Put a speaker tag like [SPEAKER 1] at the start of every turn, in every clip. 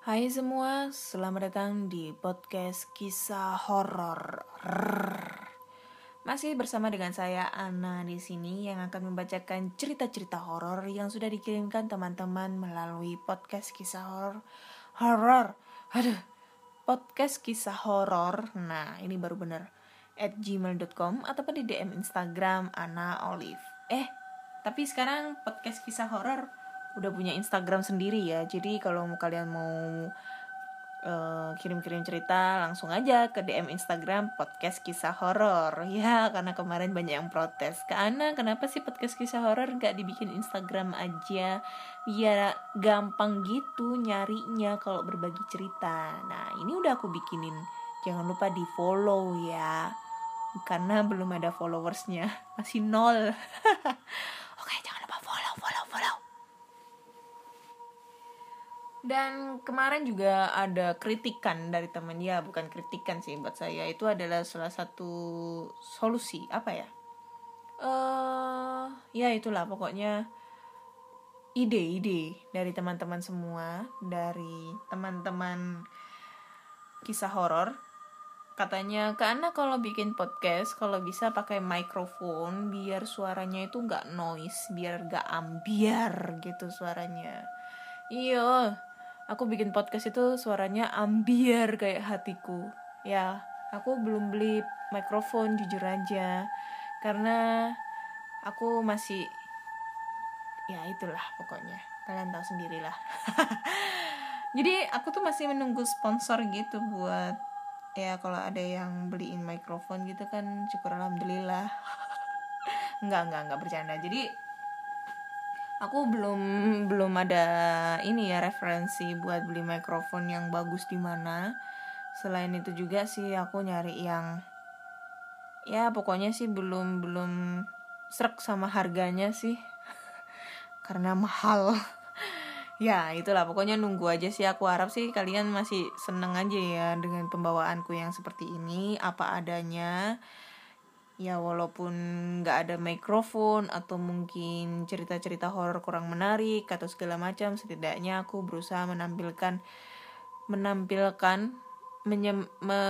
[SPEAKER 1] Hai semua, selamat datang di podcast kisah horor. Masih bersama dengan saya Ana di sini yang akan membacakan cerita-cerita horor yang sudah dikirimkan teman-teman melalui podcast kisah horor. Horor. Aduh. Podcast kisah horor. Nah, ini baru bener at gmail.com ataupun di DM Instagram Ana Olive. Eh, tapi sekarang podcast kisah horor udah punya Instagram sendiri ya. Jadi kalau kalian mau uh, kirim-kirim cerita langsung aja ke DM Instagram podcast kisah horor. Ya karena kemarin banyak yang protes. Ke Ana kenapa sih podcast kisah horor nggak dibikin Instagram aja? Biar gampang gitu nyarinya kalau berbagi cerita. Nah ini udah aku bikinin. Jangan lupa di follow ya. Karena belum ada followersnya. Masih nol. Oke jangan lupa follow follow follow dan kemarin juga ada kritikan dari temen ya bukan kritikan sih buat saya. Itu adalah salah satu solusi apa ya? Eh uh, ya itulah pokoknya ide-ide dari teman-teman semua dari teman-teman kisah horor. Katanya karena kalau bikin podcast kalau bisa pakai mikrofon biar suaranya itu nggak noise biar nggak ambiar gitu suaranya. Iya aku bikin podcast itu suaranya ambiar kayak hatiku. Ya aku belum beli mikrofon jujur aja. Karena aku masih ya itulah pokoknya. Kalian tahu sendirilah. Jadi aku tuh masih menunggu sponsor gitu buat ya kalau ada yang beliin mikrofon gitu kan syukur alhamdulillah. Nggak nggak nggak bercanda. Jadi aku belum belum ada ini ya referensi buat beli mikrofon yang bagus di mana. Selain itu juga sih aku nyari yang ya pokoknya sih belum belum serak sama harganya sih. Karena mahal. Ya itulah. Pokoknya nunggu aja sih. Aku harap sih kalian masih seneng aja ya dengan pembawaanku yang seperti ini. Apa adanya ya walaupun nggak ada mikrofon atau mungkin cerita-cerita horor kurang menarik atau segala macam setidaknya aku berusaha menampilkan menampilkan menyem, me,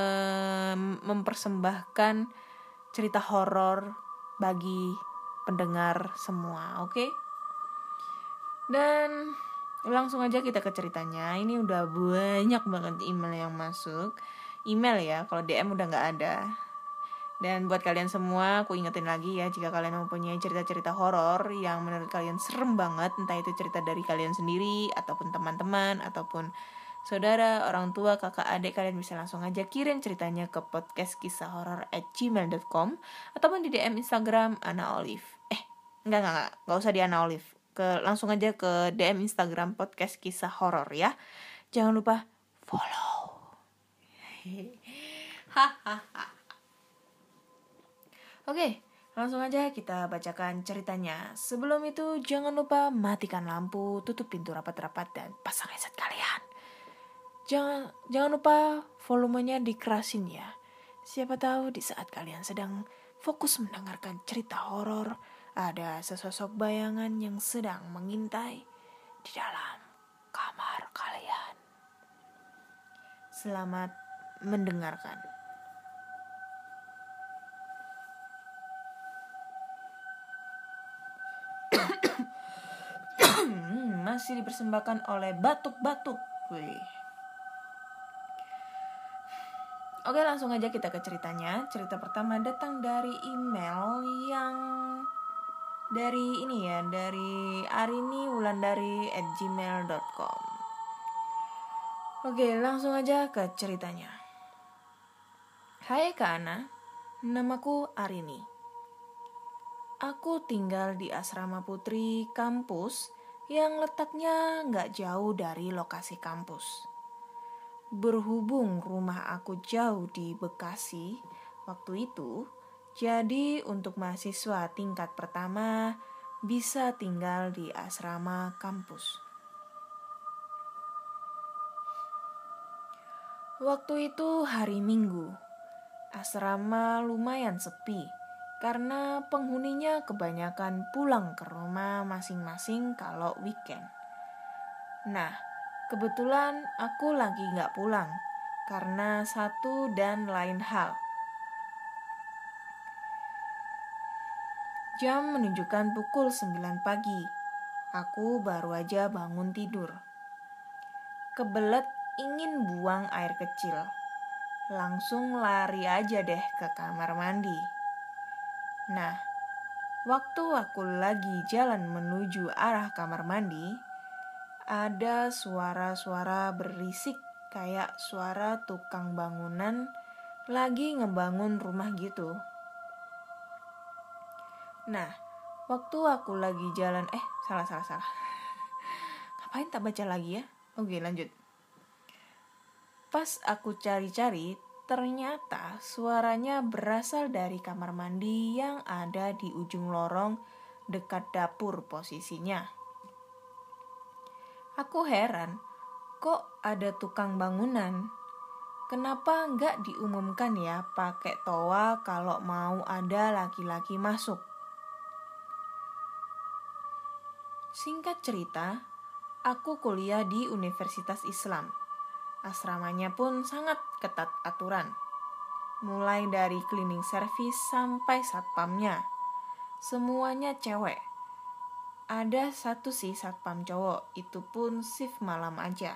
[SPEAKER 1] mempersembahkan cerita horor bagi pendengar semua oke? Okay? dan langsung aja kita ke ceritanya. Ini udah banyak banget email yang masuk. Email ya kalau DM udah nggak ada dan buat kalian semua aku ingetin lagi ya jika kalian mempunyai cerita-cerita horor yang menurut kalian serem banget entah itu cerita dari kalian sendiri ataupun teman-teman ataupun saudara, orang tua, kakak, adik kalian bisa langsung aja kirim ceritanya ke podcast kisah horor at gmail.com ataupun di DM Instagram Ana Olive. Eh, enggak enggak enggak, enggak usah di Ana Olive ke langsung aja ke DM Instagram podcast kisah horor ya. Jangan lupa follow. Oke, langsung aja kita bacakan ceritanya. Sebelum itu jangan lupa matikan lampu, tutup pintu rapat-rapat dan pasang headset kalian. Jangan jangan lupa volumenya dikerasin ya. Siapa tahu di saat kalian sedang fokus mendengarkan cerita horor, ada sesosok bayangan yang sedang mengintai di dalam kamar kalian. Selamat mendengarkan. Masih dipersembahkan oleh batuk-batuk. Wih. Oke langsung aja kita ke ceritanya. Cerita pertama datang dari email yang dari ini ya dari arini wulandari at gmail.com oke langsung aja ke ceritanya. Hai Kak Ana. Namaku Arini. Aku tinggal di asrama putri kampus yang letaknya nggak jauh dari lokasi kampus berhubung rumah aku jauh di Bekasi waktu itu jadi untuk mahasiswa tingkat pertama bisa tinggal di asrama kampus. Waktu itu hari Minggu. Asrama lumayan sepi karena penghuninya kebanyakan pulang ke rumah masing-masing kalau weekend. Nah, Kebetulan aku lagi nggak pulang karena satu dan lain hal. Jam menunjukkan pukul 9 pagi. Aku baru aja bangun tidur. Kebelet ingin buang air kecil. Langsung lari aja deh ke kamar mandi. Nah, waktu aku lagi jalan menuju arah kamar mandi, ada suara-suara berisik kayak suara tukang bangunan lagi ngebangun rumah gitu. Nah, waktu aku lagi jalan, eh salah salah salah. Ngapain tak baca lagi ya? Oke lanjut. Pas aku cari-cari, ternyata suaranya berasal dari kamar mandi yang ada di ujung lorong dekat dapur posisinya. Aku heran, kok ada tukang bangunan? Kenapa nggak diumumkan ya pakai toa kalau mau ada laki-laki masuk? Singkat cerita, aku kuliah di Universitas Islam. Asramanya pun sangat ketat aturan. Mulai dari cleaning service sampai satpamnya. Semuanya cewek ada satu sih satpam cowok, itu pun shift malam aja.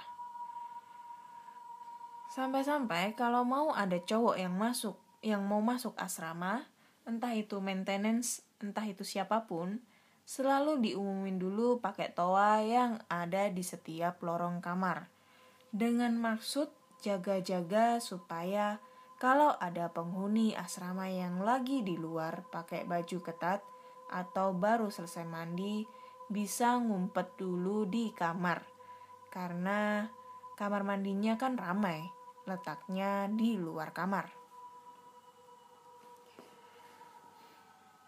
[SPEAKER 1] Sampai-sampai kalau mau ada cowok yang masuk, yang mau masuk asrama, entah itu maintenance, entah itu siapa pun, selalu diumumin dulu pakai toa yang ada di setiap lorong kamar. Dengan maksud jaga-jaga supaya kalau ada penghuni asrama yang lagi di luar pakai baju ketat atau baru selesai mandi, bisa ngumpet dulu di kamar karena kamar mandinya kan ramai, letaknya di luar kamar.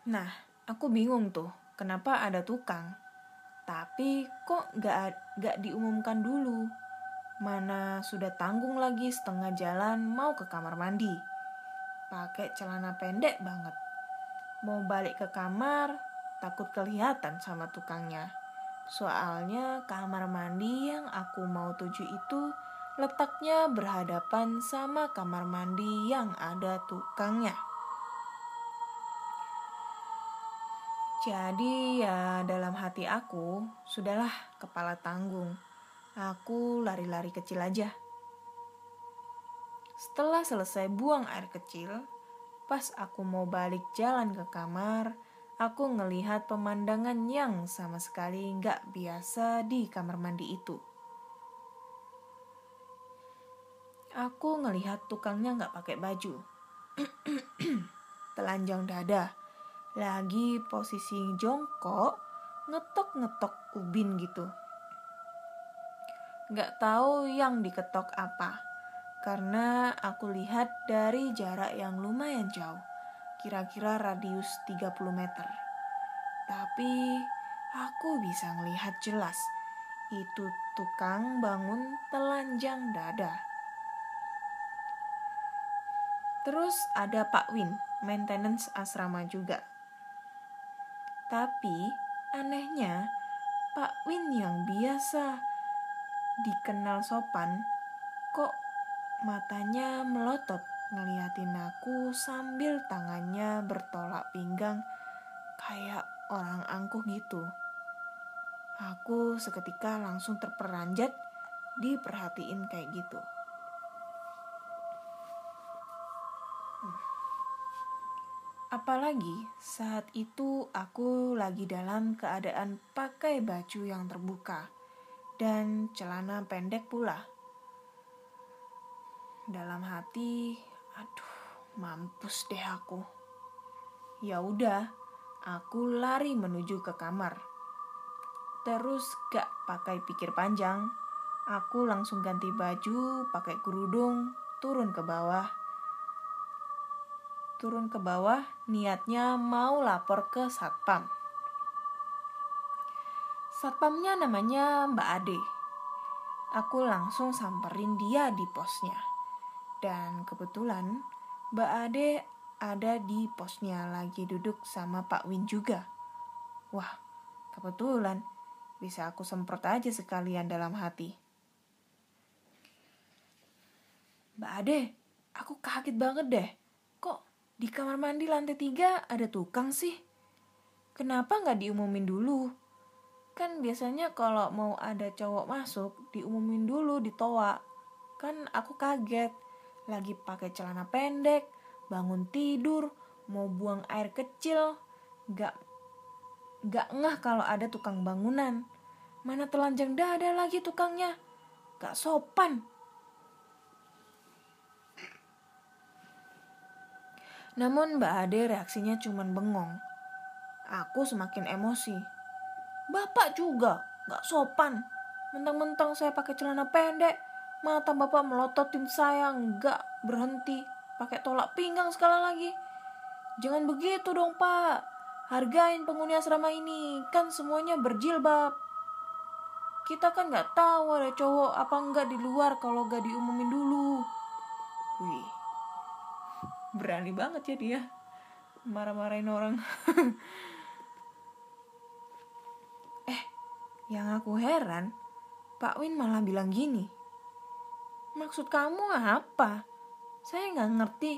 [SPEAKER 1] Nah, aku bingung tuh, kenapa ada tukang? Tapi kok gak, gak diumumkan dulu? Mana sudah tanggung lagi setengah jalan mau ke kamar mandi. Pakai celana pendek banget. Mau balik ke kamar, takut kelihatan sama tukangnya. Soalnya kamar mandi yang aku mau tuju itu letaknya berhadapan sama kamar mandi yang ada tukangnya. Jadi ya dalam hati aku, sudahlah kepala tanggung. Aku lari-lari kecil aja. Setelah selesai buang air kecil, pas aku mau balik jalan ke kamar, aku ngelihat pemandangan yang sama sekali nggak biasa di kamar mandi itu. Aku ngelihat tukangnya nggak pakai baju. Telanjang dada. Lagi posisi jongkok, ngetok-ngetok ubin gitu. Nggak tahu yang diketok apa. Karena aku lihat dari jarak yang lumayan jauh kira-kira radius 30 meter. Tapi aku bisa melihat jelas itu tukang bangun telanjang dada. Terus ada Pak Win, maintenance asrama juga. Tapi anehnya Pak Win yang biasa dikenal sopan kok matanya melotot ngeliatin aku sambil tangannya bertolak pinggang kayak orang angkuh gitu. Aku seketika langsung terperanjat diperhatiin kayak gitu. Apalagi saat itu aku lagi dalam keadaan pakai baju yang terbuka dan celana pendek pula. Dalam hati Aduh, mampus deh aku. Ya udah, aku lari menuju ke kamar. Terus gak pakai pikir panjang, aku langsung ganti baju, pakai kerudung, turun ke bawah. Turun ke bawah, niatnya mau lapor ke satpam. Satpamnya namanya Mbak Ade. Aku langsung samperin dia di posnya. Dan kebetulan Mbak Ade ada di posnya lagi duduk sama Pak Win juga. Wah, kebetulan bisa aku semprot aja sekalian dalam hati. Mbak Ade, aku kaget banget deh. Kok di kamar mandi lantai tiga ada tukang sih? Kenapa nggak diumumin dulu? Kan biasanya kalau mau ada cowok masuk, diumumin dulu di toa. Kan aku kaget, lagi pakai celana pendek, bangun tidur, mau buang air kecil, nggak nggak ngeh kalau ada tukang bangunan. Mana telanjang dada lagi tukangnya? Gak sopan. Namun Mbak Ade reaksinya cuman bengong. Aku semakin emosi. Bapak juga gak sopan. Mentang-mentang saya pakai celana pendek, mata bapak melototin saya nggak berhenti. Pakai tolak pinggang sekali lagi. Jangan begitu dong pak. Hargain penghuni asrama ini, kan semuanya berjilbab. Kita kan nggak tahu ada cowok apa enggak di luar kalau nggak diumumin dulu. Wih. Berani banget ya dia. Marah-marahin orang yang aku heran Pak Win malah bilang gini maksud kamu apa saya nggak ngerti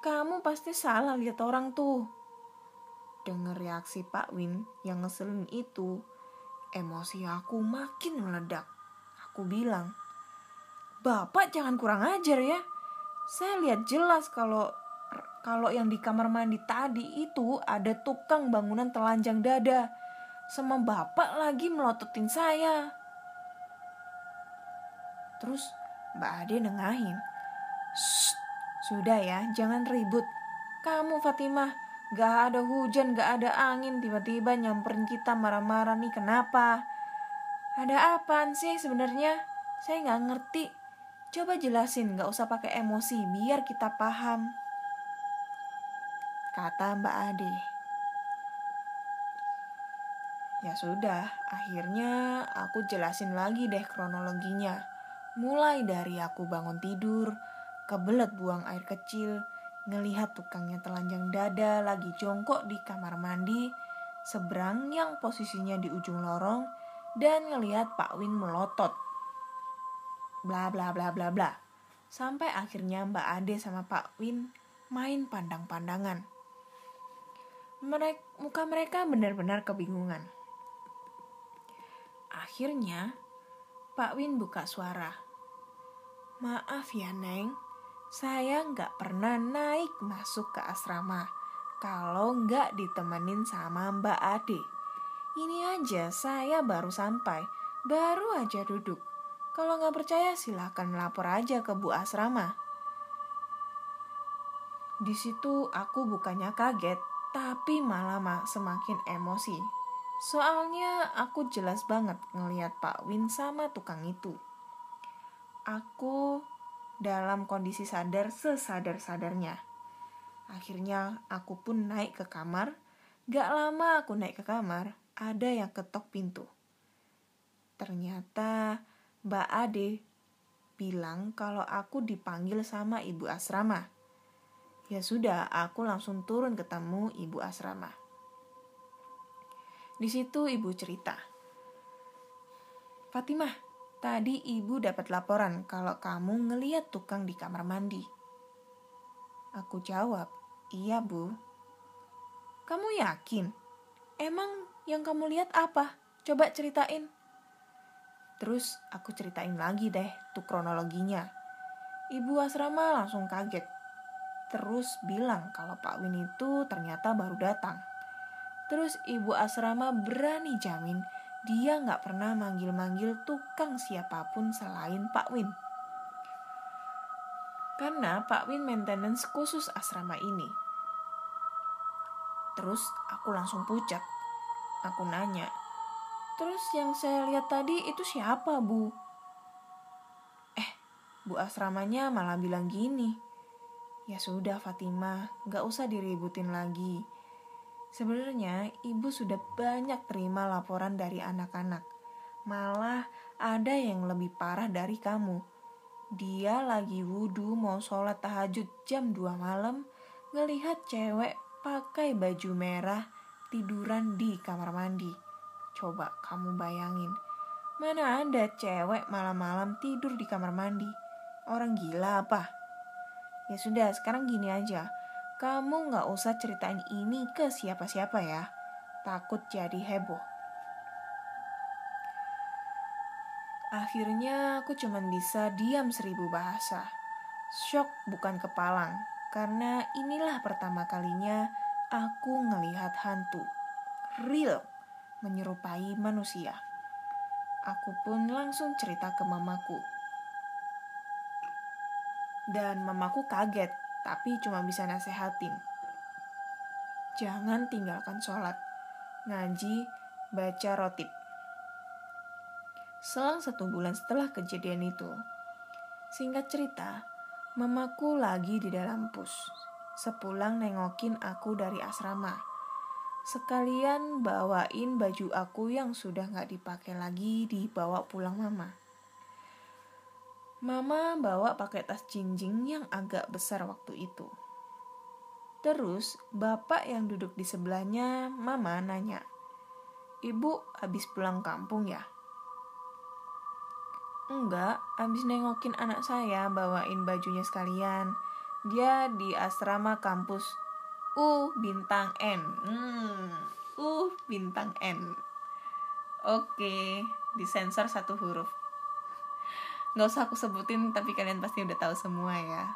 [SPEAKER 1] kamu pasti salah lihat orang tuh Dengar reaksi Pak Win yang ngeselin itu, Emosi aku makin meledak. Aku bilang, Bapak jangan kurang ajar ya. Saya lihat jelas kalau kalau yang di kamar mandi tadi itu ada tukang bangunan telanjang dada. Sama bapak lagi melototin saya. Terus Mbak Ade nengahin. Sudah ya, jangan ribut. Kamu Fatimah, Gak ada hujan, gak ada angin, tiba-tiba nyamperin kita marah-marah nih kenapa? Ada apaan sih sebenarnya? Saya nggak ngerti. Coba jelasin, gak usah pakai emosi, biar kita paham. Kata Mbak Ade. Ya sudah, akhirnya aku jelasin lagi deh kronologinya. Mulai dari aku bangun tidur, kebelet buang air kecil, ngelihat tukangnya telanjang dada lagi jongkok di kamar mandi seberang yang posisinya di ujung lorong dan ngelihat Pak Win melotot. Bla bla bla bla bla. Sampai akhirnya Mbak Ade sama Pak Win main pandang-pandangan. Mereka, muka mereka benar-benar kebingungan. Akhirnya, Pak Win buka suara. Maaf ya, Neng saya nggak pernah naik masuk ke asrama kalau nggak ditemenin sama Mbak Ade. Ini aja saya baru sampai, baru aja duduk. Kalau nggak percaya silahkan lapor aja ke Bu Asrama. Di situ aku bukannya kaget, tapi malah semakin emosi. Soalnya aku jelas banget ngelihat Pak Win sama tukang itu. Aku dalam kondisi sadar sesadar-sadarnya. Akhirnya aku pun naik ke kamar. Gak lama aku naik ke kamar, ada yang ketok pintu. Ternyata Mbak Ade bilang kalau aku dipanggil sama ibu asrama. Ya sudah, aku langsung turun ketemu ibu asrama. Di situ ibu cerita. Fatimah, Tadi ibu dapat laporan kalau kamu ngeliat tukang di kamar mandi. Aku jawab, iya bu. Kamu yakin? Emang yang kamu lihat apa? Coba ceritain. Terus aku ceritain lagi deh tuh kronologinya. Ibu asrama langsung kaget. Terus bilang kalau Pak Win itu ternyata baru datang. Terus ibu asrama berani jamin dia nggak pernah manggil-manggil tukang siapa pun selain Pak Win. Karena Pak Win maintenance khusus asrama ini. Terus aku langsung pucat. Aku nanya, terus yang saya lihat tadi itu siapa bu? Eh, bu asramanya malah bilang gini. Ya sudah Fatimah, gak usah diributin lagi Sebenarnya ibu sudah banyak terima laporan dari anak-anak. Malah ada yang lebih parah dari kamu. Dia lagi wudhu mau sholat tahajud jam 2 malam, ngelihat cewek pakai baju merah tiduran di kamar mandi. Coba kamu bayangin, mana ada cewek malam-malam tidur di kamar mandi? Orang gila apa? Ya sudah, sekarang gini aja. Kamu nggak usah ceritain ini ke siapa-siapa ya. Takut jadi heboh. Akhirnya aku cuman bisa diam seribu bahasa. Shock bukan kepalang, karena inilah pertama kalinya aku ngelihat hantu. Real, menyerupai manusia. Aku pun langsung cerita ke mamaku dan mamaku kaget, tapi cuma bisa nasehatin. Jangan tinggalkan sholat, ngaji, baca rotib. Selang satu bulan setelah kejadian itu, singkat cerita, mamaku lagi di dalam pus. Sepulang nengokin aku dari asrama. Sekalian bawain baju aku yang sudah gak dipakai lagi dibawa pulang mama. Mama bawa pakai tas jinjing yang agak besar waktu itu. Terus, bapak yang duduk di sebelahnya, Mama nanya, Ibu habis pulang kampung ya? Enggak, habis nengokin anak saya bawain bajunya sekalian. Dia di asrama kampus U bintang N. Hmm, U bintang N. Oke, disensor satu huruf nggak usah aku sebutin tapi kalian pasti udah tahu semua ya.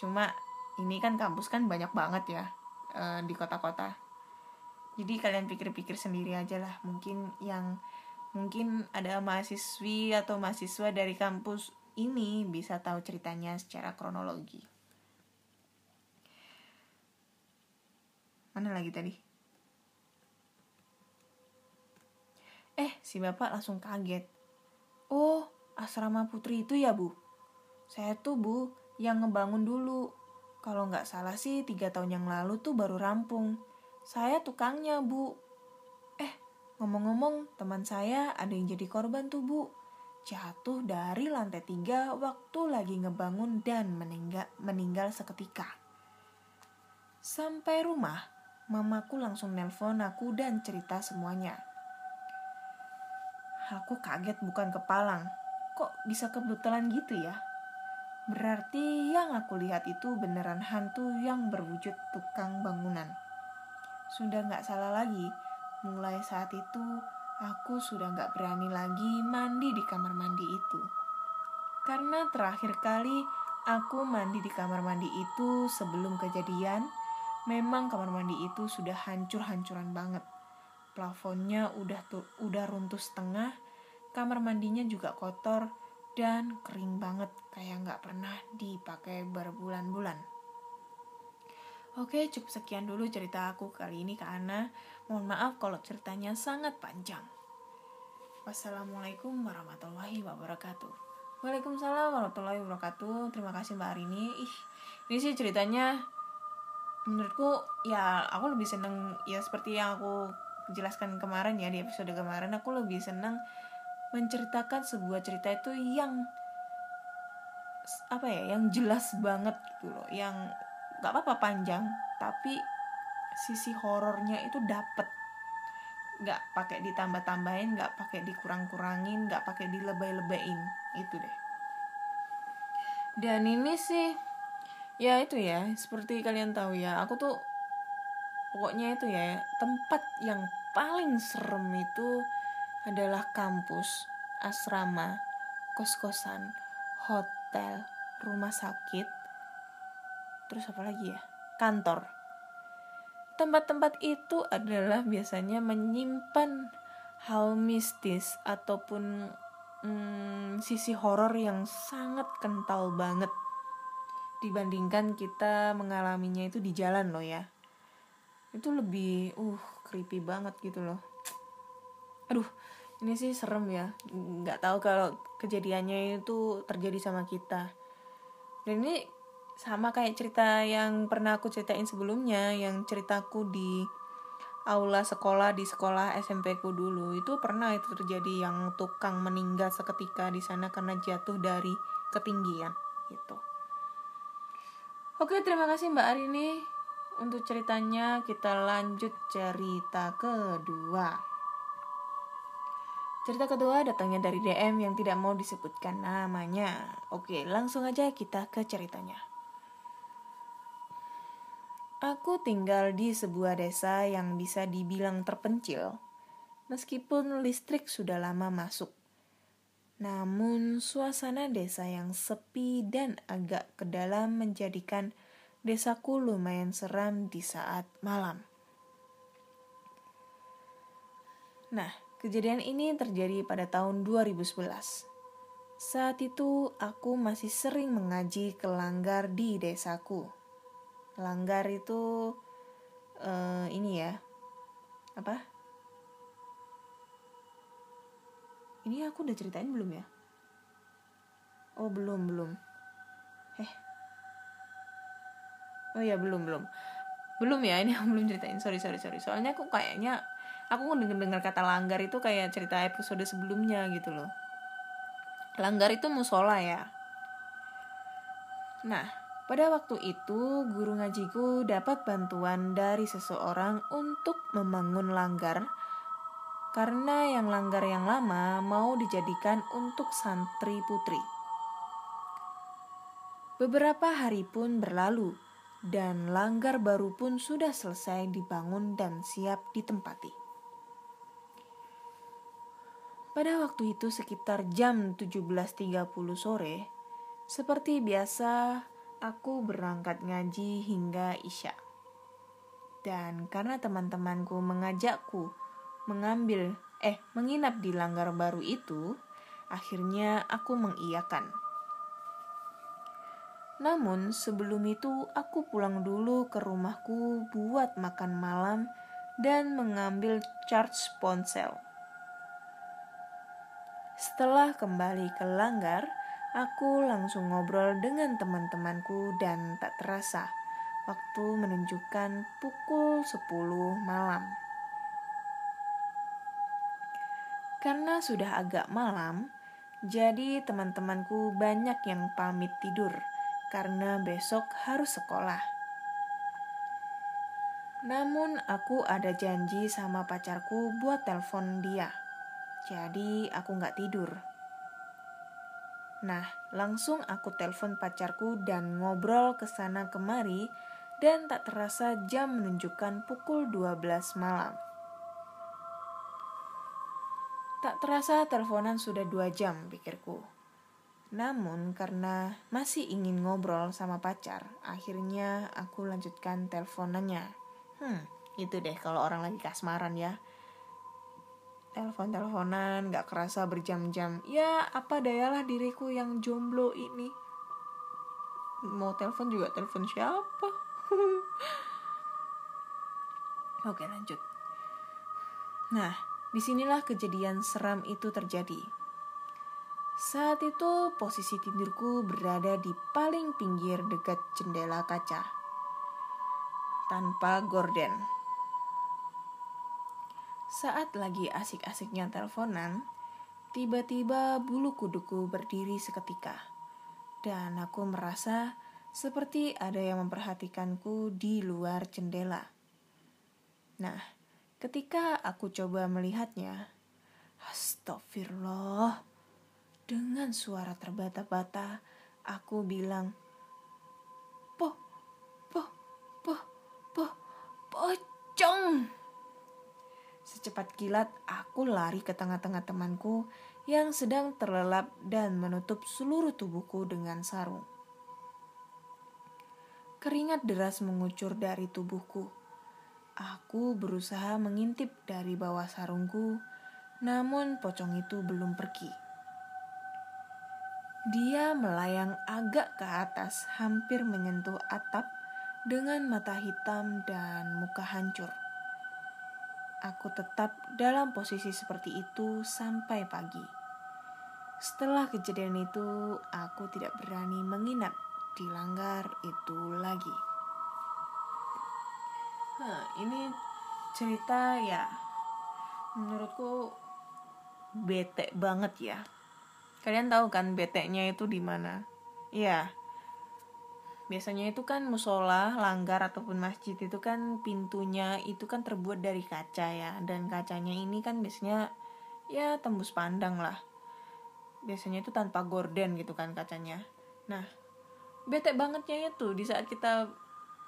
[SPEAKER 1] Cuma ini kan kampus kan banyak banget ya uh, di kota-kota. Jadi kalian pikir-pikir sendiri aja lah. Mungkin yang mungkin ada mahasiswi atau mahasiswa dari kampus ini bisa tahu ceritanya secara kronologi. Mana lagi tadi? Eh si bapak langsung kaget. Oh asrama putri itu ya bu? Saya tuh bu yang ngebangun dulu. Kalau nggak salah sih tiga tahun yang lalu tuh baru rampung. Saya tukangnya bu. Eh ngomong-ngomong teman saya ada yang jadi korban tuh bu. Jatuh dari lantai tiga waktu lagi ngebangun dan meninggal, meninggal seketika. Sampai rumah, mamaku langsung nelpon aku dan cerita semuanya. Aku kaget bukan kepalang, kok bisa kebetulan gitu ya? Berarti yang aku lihat itu beneran hantu yang berwujud tukang bangunan. Sudah nggak salah lagi, mulai saat itu aku sudah nggak berani lagi mandi di kamar mandi itu. Karena terakhir kali aku mandi di kamar mandi itu sebelum kejadian, memang kamar mandi itu sudah hancur-hancuran banget. Plafonnya udah tuh udah runtuh setengah, kamar mandinya juga kotor dan kering banget kayak nggak pernah dipakai berbulan-bulan. Oke, cukup sekian dulu cerita aku kali ini ke Ana. Mohon maaf kalau ceritanya sangat panjang. Wassalamualaikum warahmatullahi wabarakatuh. Waalaikumsalam warahmatullahi wabarakatuh. Terima kasih Mbak Arini. Ih, ini sih ceritanya menurutku ya aku lebih seneng ya seperti yang aku jelaskan kemarin ya di episode kemarin aku lebih seneng menceritakan sebuah cerita itu yang apa ya yang jelas banget gitu loh yang nggak apa-apa panjang tapi sisi horornya itu dapet. Nggak pakai ditambah-tambahin nggak pakai dikurang-kurangin nggak pakai dilebay-lebayin itu deh. Dan ini sih ya itu ya seperti kalian tahu ya aku tuh pokoknya itu ya tempat yang paling serem itu adalah kampus, asrama, kos-kosan, hotel, rumah sakit, terus apa lagi ya? Kantor. Tempat-tempat itu adalah biasanya menyimpan hal mistis ataupun hmm, sisi horor yang sangat kental banget dibandingkan kita mengalaminya itu di jalan loh ya. Itu lebih uh creepy banget gitu loh. Aduh, ini sih serem ya nggak tahu kalau kejadiannya itu terjadi sama kita dan ini sama kayak cerita yang pernah aku ceritain sebelumnya yang ceritaku di aula sekolah di sekolah SMP ku dulu itu pernah itu terjadi yang tukang meninggal seketika di sana karena jatuh dari ketinggian gitu. Oke, terima kasih Mbak Arini untuk ceritanya. Kita lanjut cerita kedua. Cerita kedua datangnya dari DM yang tidak mau disebutkan namanya. Oke, langsung aja kita ke ceritanya. Aku tinggal di sebuah desa yang bisa dibilang terpencil, meskipun listrik sudah lama masuk. Namun, suasana desa yang sepi dan agak ke dalam menjadikan desaku lumayan seram di saat malam. Nah, Kejadian ini terjadi pada tahun 2011. Saat itu aku masih sering mengaji ke langgar di desaku. Langgar itu uh, ini ya. Apa? Ini aku udah ceritain belum ya? Oh, belum, belum. Eh. Oh ya, belum, belum. Belum ya, ini aku belum ceritain. Sorry, sorry, sorry. Soalnya aku kayaknya aku dengar dengar kata langgar itu kayak cerita episode sebelumnya gitu loh. Langgar itu musola ya. Nah pada waktu itu guru ngajiku dapat bantuan dari seseorang untuk membangun langgar karena yang langgar yang lama mau dijadikan untuk santri putri. Beberapa hari pun berlalu dan langgar baru pun sudah selesai dibangun dan siap ditempati. Pada waktu itu sekitar jam 17.30 sore, seperti biasa aku berangkat ngaji hingga Isya. Dan karena teman-temanku mengajakku mengambil eh menginap di langgar baru itu, akhirnya aku mengiyakan. Namun sebelum itu aku pulang dulu ke rumahku buat makan malam dan mengambil charge ponsel. Setelah kembali ke langgar, aku langsung ngobrol dengan teman-temanku dan tak terasa waktu menunjukkan pukul 10 malam. Karena sudah agak malam, jadi teman-temanku banyak yang pamit tidur karena besok harus sekolah. Namun aku ada janji sama pacarku buat telepon dia. Jadi aku nggak tidur. Nah, langsung aku telepon pacarku dan ngobrol ke sana kemari dan tak terasa jam menunjukkan pukul 12 malam. Tak terasa teleponan sudah dua jam, pikirku. Namun karena masih ingin ngobrol sama pacar, akhirnya aku lanjutkan teleponannya. Hmm, itu deh kalau orang lagi kasmaran ya telepon-teleponan gak kerasa berjam-jam. Ya apa dayalah diriku yang jomblo ini? Mau telepon juga telepon siapa? Oke lanjut. Nah di sinilah kejadian seram itu terjadi. Saat itu posisi tidurku berada di paling pinggir dekat jendela kaca. Tanpa gorden saat lagi asik-asiknya teleponan, tiba-tiba bulu kuduku berdiri seketika. Dan aku merasa seperti ada yang memperhatikanku di luar jendela. Nah, ketika aku coba melihatnya, astagfirullah, dengan suara terbata-bata, aku bilang, Secepat kilat, aku lari ke tengah-tengah temanku yang sedang terlelap dan menutup seluruh tubuhku dengan sarung. Keringat deras mengucur dari tubuhku. Aku berusaha mengintip dari bawah sarungku, namun pocong itu belum pergi. Dia melayang agak ke atas, hampir menyentuh atap dengan mata hitam dan muka hancur. Aku tetap dalam posisi seperti itu sampai pagi. Setelah kejadian itu, aku tidak berani menginap di langgar itu lagi. Nah, ini cerita ya, menurutku bete banget ya. Kalian tahu kan bete-nya itu di mana? Iya, biasanya itu kan musola, langgar ataupun masjid itu kan pintunya itu kan terbuat dari kaca ya. Dan kacanya ini kan biasanya ya tembus pandang lah. Biasanya itu tanpa gorden gitu kan kacanya. Nah bete bangetnya itu di saat kita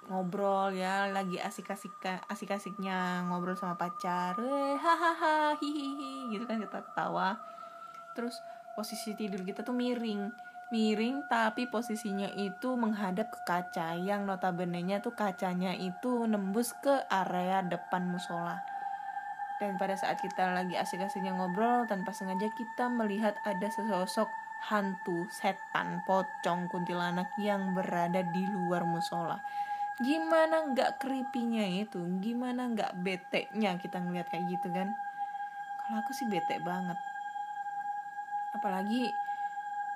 [SPEAKER 1] ngobrol ya lagi asik-asik asik-asiknya ngobrol sama pacar eh, hahaha hihihi gitu kan kita ketawa. Terus posisi tidur kita tuh miring miring tapi posisinya itu menghadap ke kaca yang notabene-nya tuh kacanya itu nembus ke area depan musola. Dan pada saat kita lagi asik-asiknya ngobrol tanpa sengaja kita melihat ada sesosok hantu, setan, pocong, kuntilanak yang berada di luar musola. Gimana nggak creepy-nya itu? Gimana nggak bete-nya kita ngeliat kayak gitu kan? Kalau aku sih bete banget. Apalagi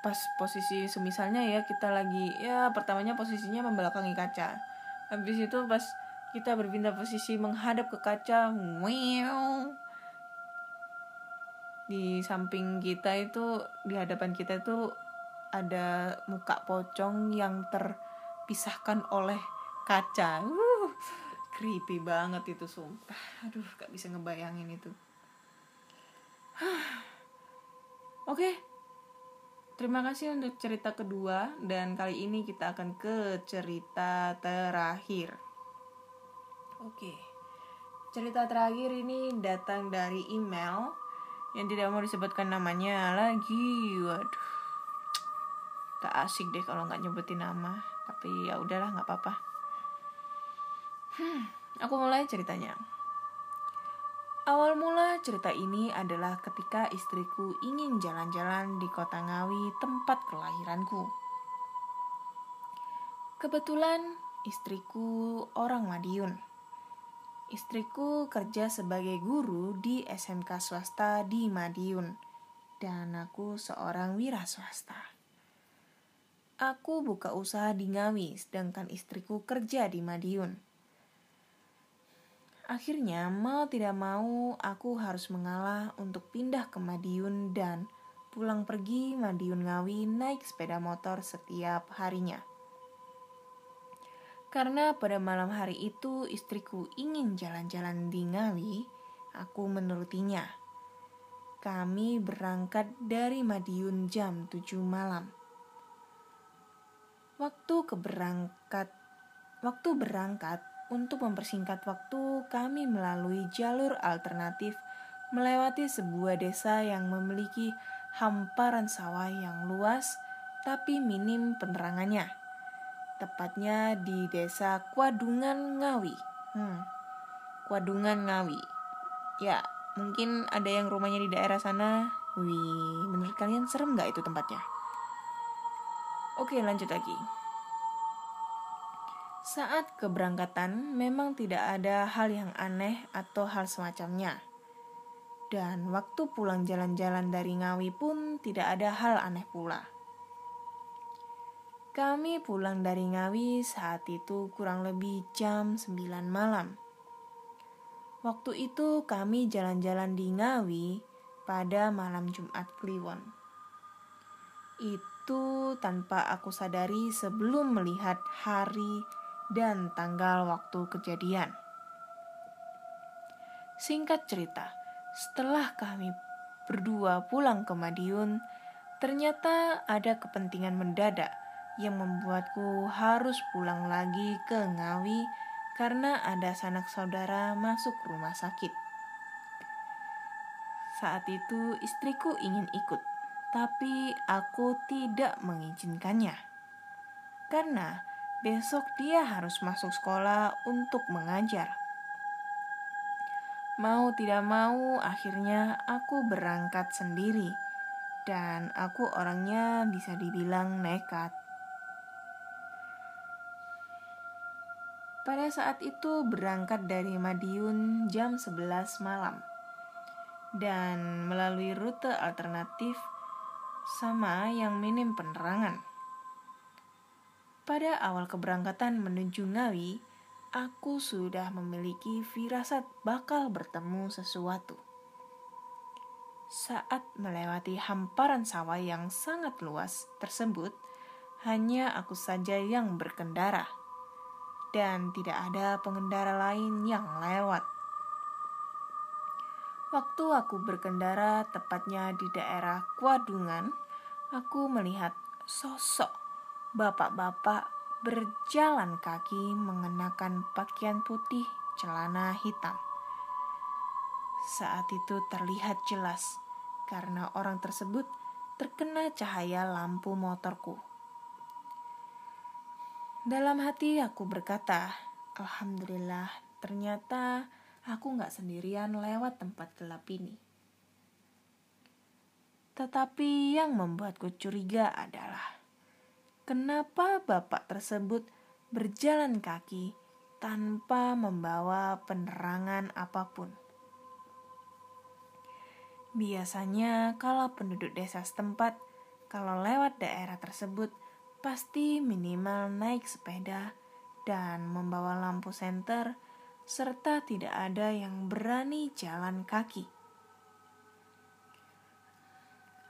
[SPEAKER 1] pas posisi semisalnya ya kita lagi ya pertamanya posisinya membelakangi kaca. Habis itu pas kita berpindah posisi menghadap ke kaca wow di samping kita itu di hadapan kita itu ada muka pocong yang terpisahkan oleh kaca. Uh creepy banget itu sumpah. Aduh gak bisa ngebayangin itu. Oke okay Terima kasih untuk cerita kedua dan kali ini kita akan ke cerita terakhir. Oke. Cerita terakhir ini datang dari email yang tidak mau disebutkan namanya lagi. Waduh. Tak asik deh kalau nggak nyebutin nama, tapi ya udahlah nggak apa-apa. Hmm, aku mulai ceritanya. Awal mula cerita ini adalah ketika istriku ingin jalan-jalan di kota Ngawi, tempat kelahiranku. Kebetulan istriku orang Madiun. Istriku kerja sebagai guru di SMK swasta di Madiun, dan aku seorang wira swasta. Aku buka usaha di Ngawi, sedangkan istriku kerja di Madiun. Akhirnya, mau tidak mau, aku harus mengalah untuk pindah ke Madiun dan pulang pergi Madiun Ngawi naik sepeda motor setiap harinya. Karena pada malam hari itu istriku ingin jalan-jalan di Ngawi, aku menurutinya. Kami berangkat dari Madiun jam 7 malam. Waktu keberangkat waktu berangkat untuk mempersingkat waktu, kami melalui jalur alternatif melewati sebuah desa yang memiliki hamparan sawah yang luas tapi minim penerangannya. Tepatnya di desa Kwadungan Ngawi. Hmm, Kwadungan Ngawi. Ya, mungkin ada yang rumahnya di daerah sana. Wih, menurut kalian serem nggak itu tempatnya? Oke, lanjut lagi. Saat keberangkatan memang tidak ada hal yang aneh atau hal semacamnya. Dan waktu pulang jalan-jalan dari Ngawi pun tidak ada hal aneh pula. Kami pulang dari Ngawi saat itu kurang lebih jam 9 malam. Waktu itu kami jalan-jalan di Ngawi pada malam Jumat Kliwon. Itu tanpa aku sadari sebelum melihat hari dan tanggal waktu kejadian. Singkat cerita, setelah kami berdua pulang ke Madiun, ternyata ada kepentingan mendadak yang membuatku harus pulang lagi ke Ngawi karena ada sanak saudara masuk rumah sakit. Saat itu istriku ingin ikut, tapi aku tidak mengizinkannya. Karena besok dia harus masuk sekolah untuk mengajar. Mau tidak mau, akhirnya aku berangkat sendiri, dan aku orangnya bisa dibilang nekat. Pada saat itu berangkat dari Madiun jam 11 malam dan melalui rute alternatif sama yang minim penerangan. Pada awal keberangkatan menuju Ngawi, aku sudah memiliki firasat bakal bertemu sesuatu. Saat melewati hamparan sawah yang sangat luas tersebut, hanya aku saja yang berkendara, dan tidak ada pengendara lain yang lewat. Waktu aku berkendara tepatnya di daerah Kuadungan, aku melihat sosok bapak-bapak berjalan kaki mengenakan pakaian putih, celana hitam. Saat itu terlihat jelas karena orang tersebut terkena cahaya lampu motorku. Dalam hati aku berkata, Alhamdulillah, ternyata aku nggak sendirian lewat tempat gelap ini. Tetapi yang membuatku curiga adalah kenapa bapak tersebut berjalan kaki tanpa membawa penerangan apa pun. Biasanya kalau penduduk desa setempat kalau lewat daerah tersebut pasti minimal naik sepeda dan membawa lampu senter serta tidak ada yang berani jalan kaki.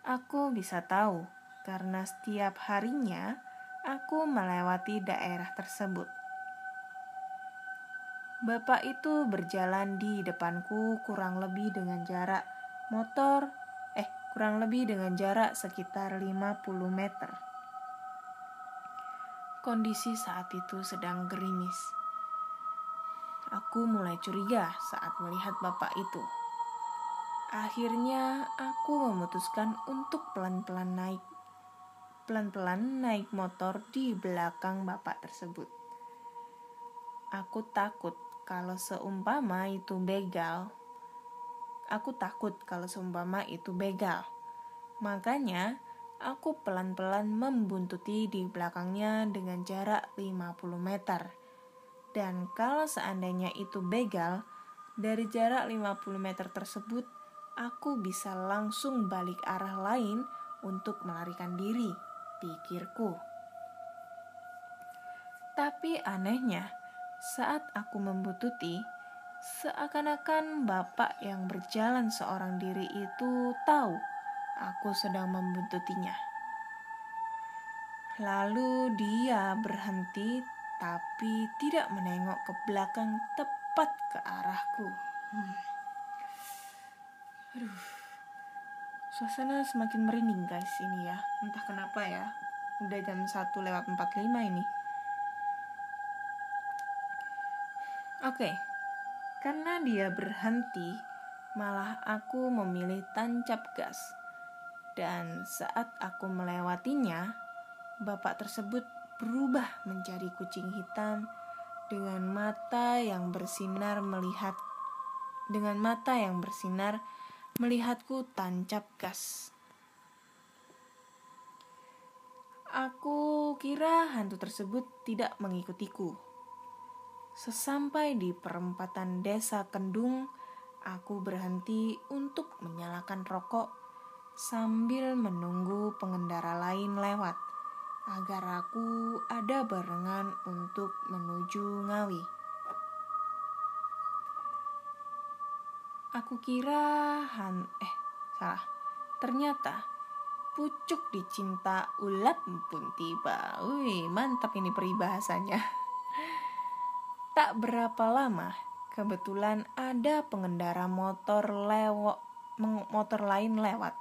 [SPEAKER 1] Aku bisa tahu karena setiap harinya aku melewati daerah tersebut. Bapak itu berjalan di depanku kurang lebih dengan jarak motor eh kurang lebih dengan jarak sekitar 50 meter. Kondisi saat itu sedang gerimis Aku mulai curiga saat melihat bapak itu. Akhirnya aku memutuskan untuk pelan-pelan naik pelan-pelan naik motor di belakang bapak tersebut. Aku takut kalau seumpama itu begal. Aku takut kalau seumpama itu begal. Makanya aku pelan-pelan membuntuti di belakangnya dengan jarak 50 meter dan kalau seandainya itu begal, dari jarak 50 meter tersebut, aku bisa langsung balik arah lain untuk melarikan diri, pikirku. Tapi anehnya, saat aku membututi, seakan-akan bapak yang berjalan seorang diri itu tahu aku sedang membuntutinya. Lalu dia berhenti tapi tidak menengok ke belakang tepat ke arahku. Hmm. Aduh, suasana semakin merinding guys ini ya. Entah kenapa ya, udah jam 1 lewat 45 ini. Oke, okay. karena dia berhenti, malah aku memilih tancap gas. Dan saat aku melewatinya, bapak tersebut berubah menjadi kucing hitam dengan mata yang bersinar melihat dengan mata yang bersinar melihatku tancap gas. Aku kira hantu tersebut tidak mengikutiku. Sesampai di perempatan desa Kendung, aku berhenti untuk menyalakan rokok sambil menunggu pengendara lain lewat agar aku ada barengan untuk menuju Ngawi. Aku kira han eh salah. Ternyata pucuk dicinta ulat pun tiba. Wih, mantap ini peribahasanya. Tak berapa lama, kebetulan ada pengendara motor lewat motor lain lewat.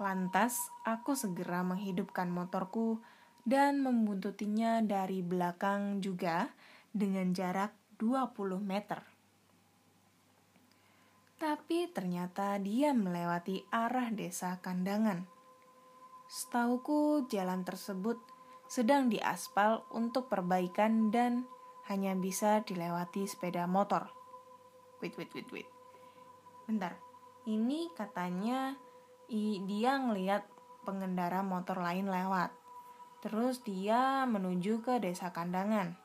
[SPEAKER 1] Lantas, aku segera menghidupkan motorku dan membuntutinya dari belakang juga dengan jarak 20 meter. Tapi ternyata dia melewati arah desa Kandangan. Setauku jalan tersebut sedang diaspal untuk perbaikan dan hanya bisa dilewati sepeda motor. Wait, wait, wait, wait. Bentar. Ini katanya dia ngeliat pengendara motor lain lewat. Terus dia menuju ke desa kandangan.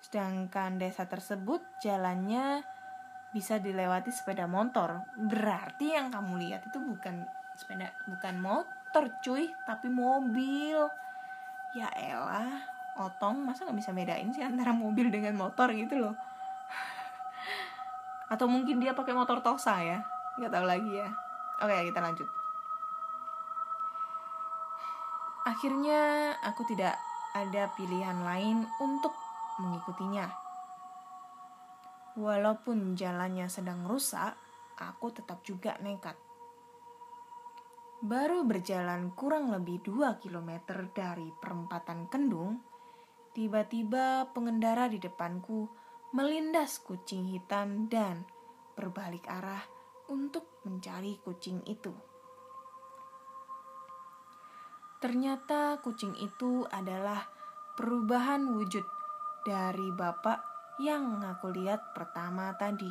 [SPEAKER 1] Sedangkan desa tersebut jalannya bisa dilewati sepeda motor. Berarti yang kamu lihat itu bukan sepeda, bukan motor cuy, tapi mobil. Ya elah, otong masa nggak bisa bedain sih antara mobil dengan motor gitu loh. Atau mungkin dia pakai motor Tosa ya nggak tahu lagi ya oke kita lanjut akhirnya aku tidak ada pilihan lain untuk mengikutinya Walaupun jalannya sedang rusak, aku tetap juga nekat. Baru berjalan kurang lebih 2 km dari perempatan Kendung, tiba-tiba pengendara di depanku melindas kucing hitam dan berbalik arah untuk mencari kucing itu. Ternyata kucing itu adalah perubahan wujud dari bapak yang aku lihat pertama tadi.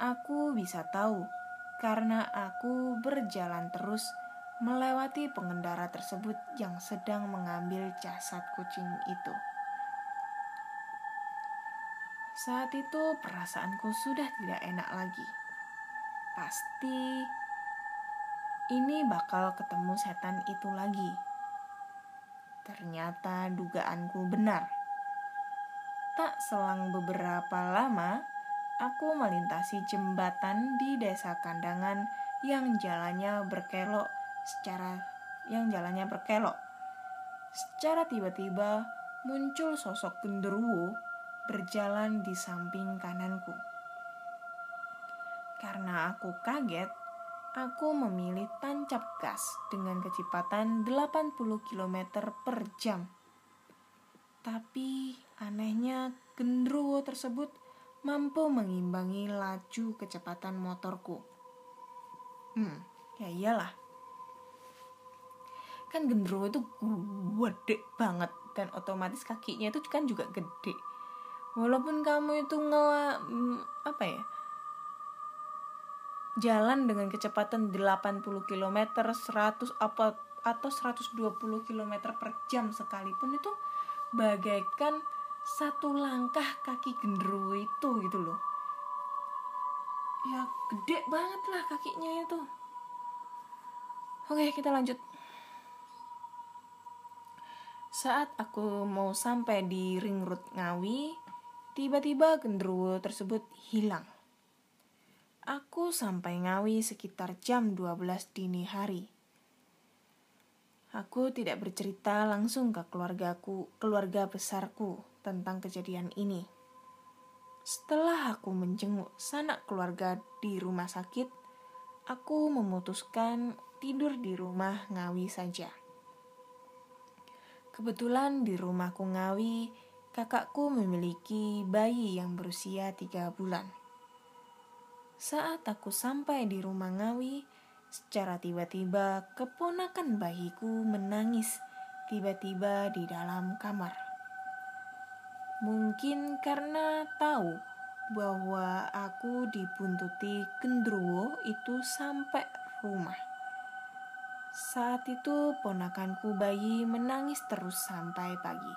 [SPEAKER 1] Aku bisa tahu karena aku berjalan terus melewati pengendara tersebut yang sedang mengambil jasad kucing itu. Saat itu perasaanku sudah tidak enak lagi. Pasti ini bakal ketemu setan itu lagi. Ternyata dugaanku benar. Tak selang beberapa lama, aku melintasi jembatan di desa kandangan yang jalannya berkelok secara yang jalannya berkelok. Secara tiba-tiba muncul sosok genderuwo berjalan di samping kananku. Karena aku kaget, aku memilih tancap gas dengan kecepatan 80 km per jam. Tapi Anehnya, genderuwo tersebut mampu mengimbangi laju kecepatan motorku. Hmm, ya iyalah. Kan genderuwo itu gede banget dan otomatis kakinya itu kan juga gede. Walaupun kamu itu nge mm, apa ya? Jalan dengan kecepatan 80 km, 100 apa atau 120 km per jam sekalipun itu bagaikan satu langkah kaki genderuwo itu gitu loh. Ya gede banget lah kakinya itu. Oke kita lanjut. Saat aku mau sampai di ring road Ngawi tiba-tiba genderuwo tersebut hilang. Aku sampai Ngawi sekitar jam 12 dini hari Aku tidak bercerita langsung ke keluargaku, keluarga besarku tentang kejadian ini. Setelah aku menjenguk sanak keluarga di rumah sakit, aku memutuskan tidur di rumah Ngawi saja. Kebetulan di rumahku Ngawi, kakakku memiliki bayi yang berusia tiga bulan. Saat aku sampai di rumah Ngawi, Secara tiba-tiba, keponakan bayiku menangis tiba-tiba di dalam kamar. Mungkin karena tahu bahwa aku dibuntuti gendruwo itu sampai rumah. Saat itu ponakanku bayi menangis terus sampai pagi.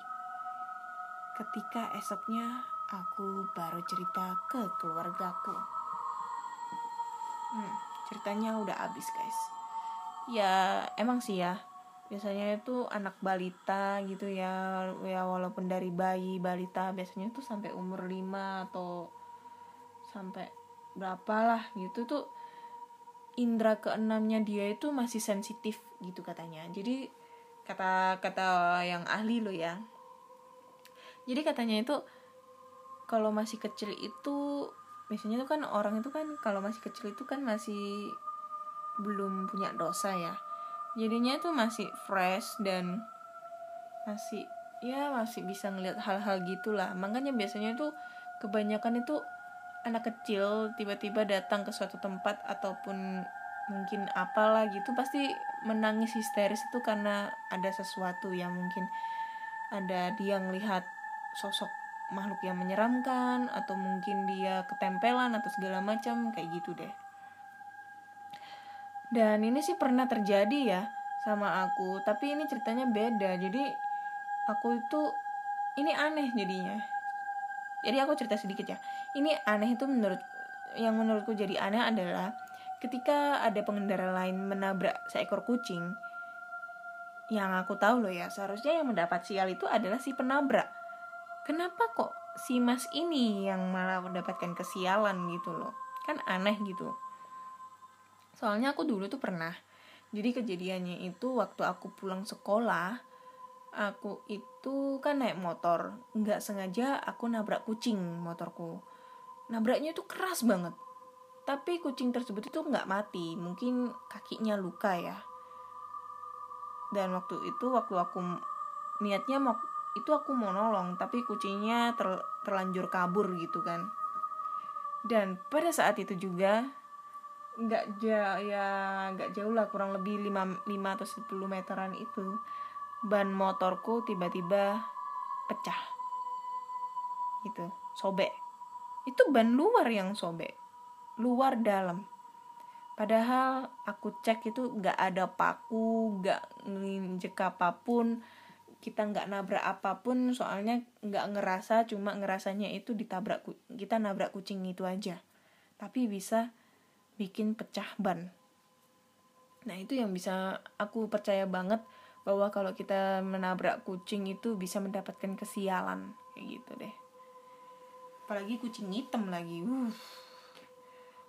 [SPEAKER 1] Ketika esoknya aku baru cerita ke keluargaku. Hmm ceritanya udah habis guys. Ya emang sih ya. Biasanya itu anak balita gitu ya. Ya walaupun dari bayi balita biasanya itu sampai umur 5 atau sampai berapa lah gitu tuh indera keenamnya dia itu masih sensitif gitu katanya. Jadi kata kata yang ahli lo ya. Jadi katanya itu kalau masih kecil itu biasanya tuh kan orang itu kan kalau masih kecil itu kan masih belum punya dosa ya. Jadinya itu masih fresh dan masih ya masih bisa ngelihat hal-hal gitulah. Makanya biasanya itu kebanyakan itu anak kecil tiba-tiba datang ke suatu tempat ataupun mungkin apalah gitu pasti menangis histeris itu karena ada sesuatu yang mungkin ada dia ngelihat sosok makhluk yang menyeramkan atau mungkin dia ketempelan atau segala macam kayak gitu deh. Dan ini sih pernah terjadi ya sama aku tapi ini ceritanya beda. Jadi aku itu ini aneh jadinya. Jadi aku cerita sedikit ya. Ini aneh itu menurut yang menurutku jadi aneh adalah ketika ada pengendara lain menabrak seekor kucing yang aku tahu loh ya seharusnya yang mendapat sial itu adalah si penabrak kenapa kok si mas ini yang malah mendapatkan kesialan gitu loh? Kan aneh gitu. Soalnya aku dulu tuh pernah. Jadi kejadiannya itu waktu aku pulang sekolah aku itu kan naik motor. Nggak sengaja aku nabrak kucing motorku. Nabraknya itu keras banget. Tapi kucing tersebut itu nggak mati. Mungkin kakinya luka ya. Dan waktu itu waktu aku niatnya mau itu aku mau nolong tapi kucingnya ter, terlanjur kabur gitu kan. Dan pada saat itu juga nggak jauh ya nggak jauh lah kurang lebih 5, 5 atau 10 meteran itu ban motorku tiba-tiba pecah. Gitu sobek. Itu ban luar yang sobek. Luar dalam. Padahal aku cek itu nggak ada paku nggak nginjek apa pun kita nggak nabrak apa pun soalnya nggak ngerasa cuma ngerasanya itu ditabrak kita nabrak kucing itu aja. Tapi bisa bikin pecah ban. Nah itu yang bisa aku percaya banget bahwa kalau kita menabrak kucing itu bisa mendapatkan kesialan kayak gitu deh. Apalagi kucing hitam lagi uh.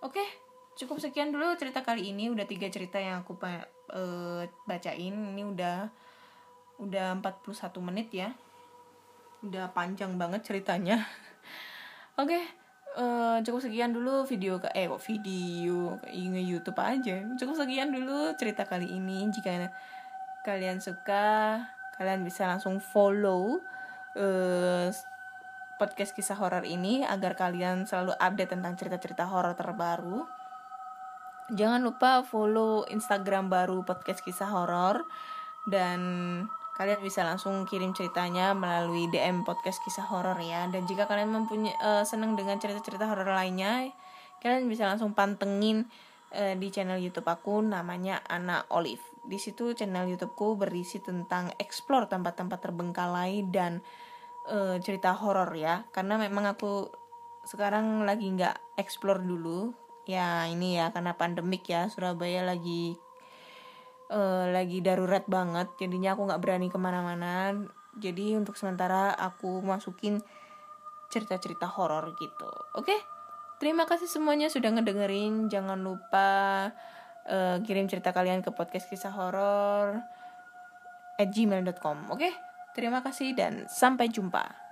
[SPEAKER 1] oke cukup sekian dulu cerita kali ini. Udah tiga cerita yang aku uh, bacain. Ini udah udah 41 menit ya. Udah panjang banget ceritanya. Oke okay, uh, cukup sekian dulu video ke eh video ke YouTube aja. Cukup sekian dulu cerita kali ini. Jika kalian suka kalian bisa langsung follow uh, podcast kisah horor ini agar kalian selalu update tentang cerita-cerita horor terbaru. Jangan lupa follow instagram baru podcast kisah horor. Dan kalian bisa langsung kirim ceritanya melalui DM podcast kisah horor ya. Dan jika kalian mempunyai uh, senang dengan cerita-cerita horor lainnya kalian bisa langsung pantengin uh, di channel YouTube aku namanya Ana Olive. Di situ channel YouTubeku berisi tentang explore tempat-tempat terbengkalai dan uh, cerita horor ya. Karena memang aku sekarang lagi nggak explore dulu. Ya ini ya karena pandemik ya. Surabaya lagi uh, lagi darurat banget jadinya aku nggak berani ke mana-mana. Jadi untuk sementara aku masukin cerita-cerita horor gitu. Oke? Terima kasih semuanya sudah ngedengerin. Jangan lupa uh, kirim cerita kalian ke podcast kisah horor at gmail.com oke? Okay? terima kasih dan sampai jumpa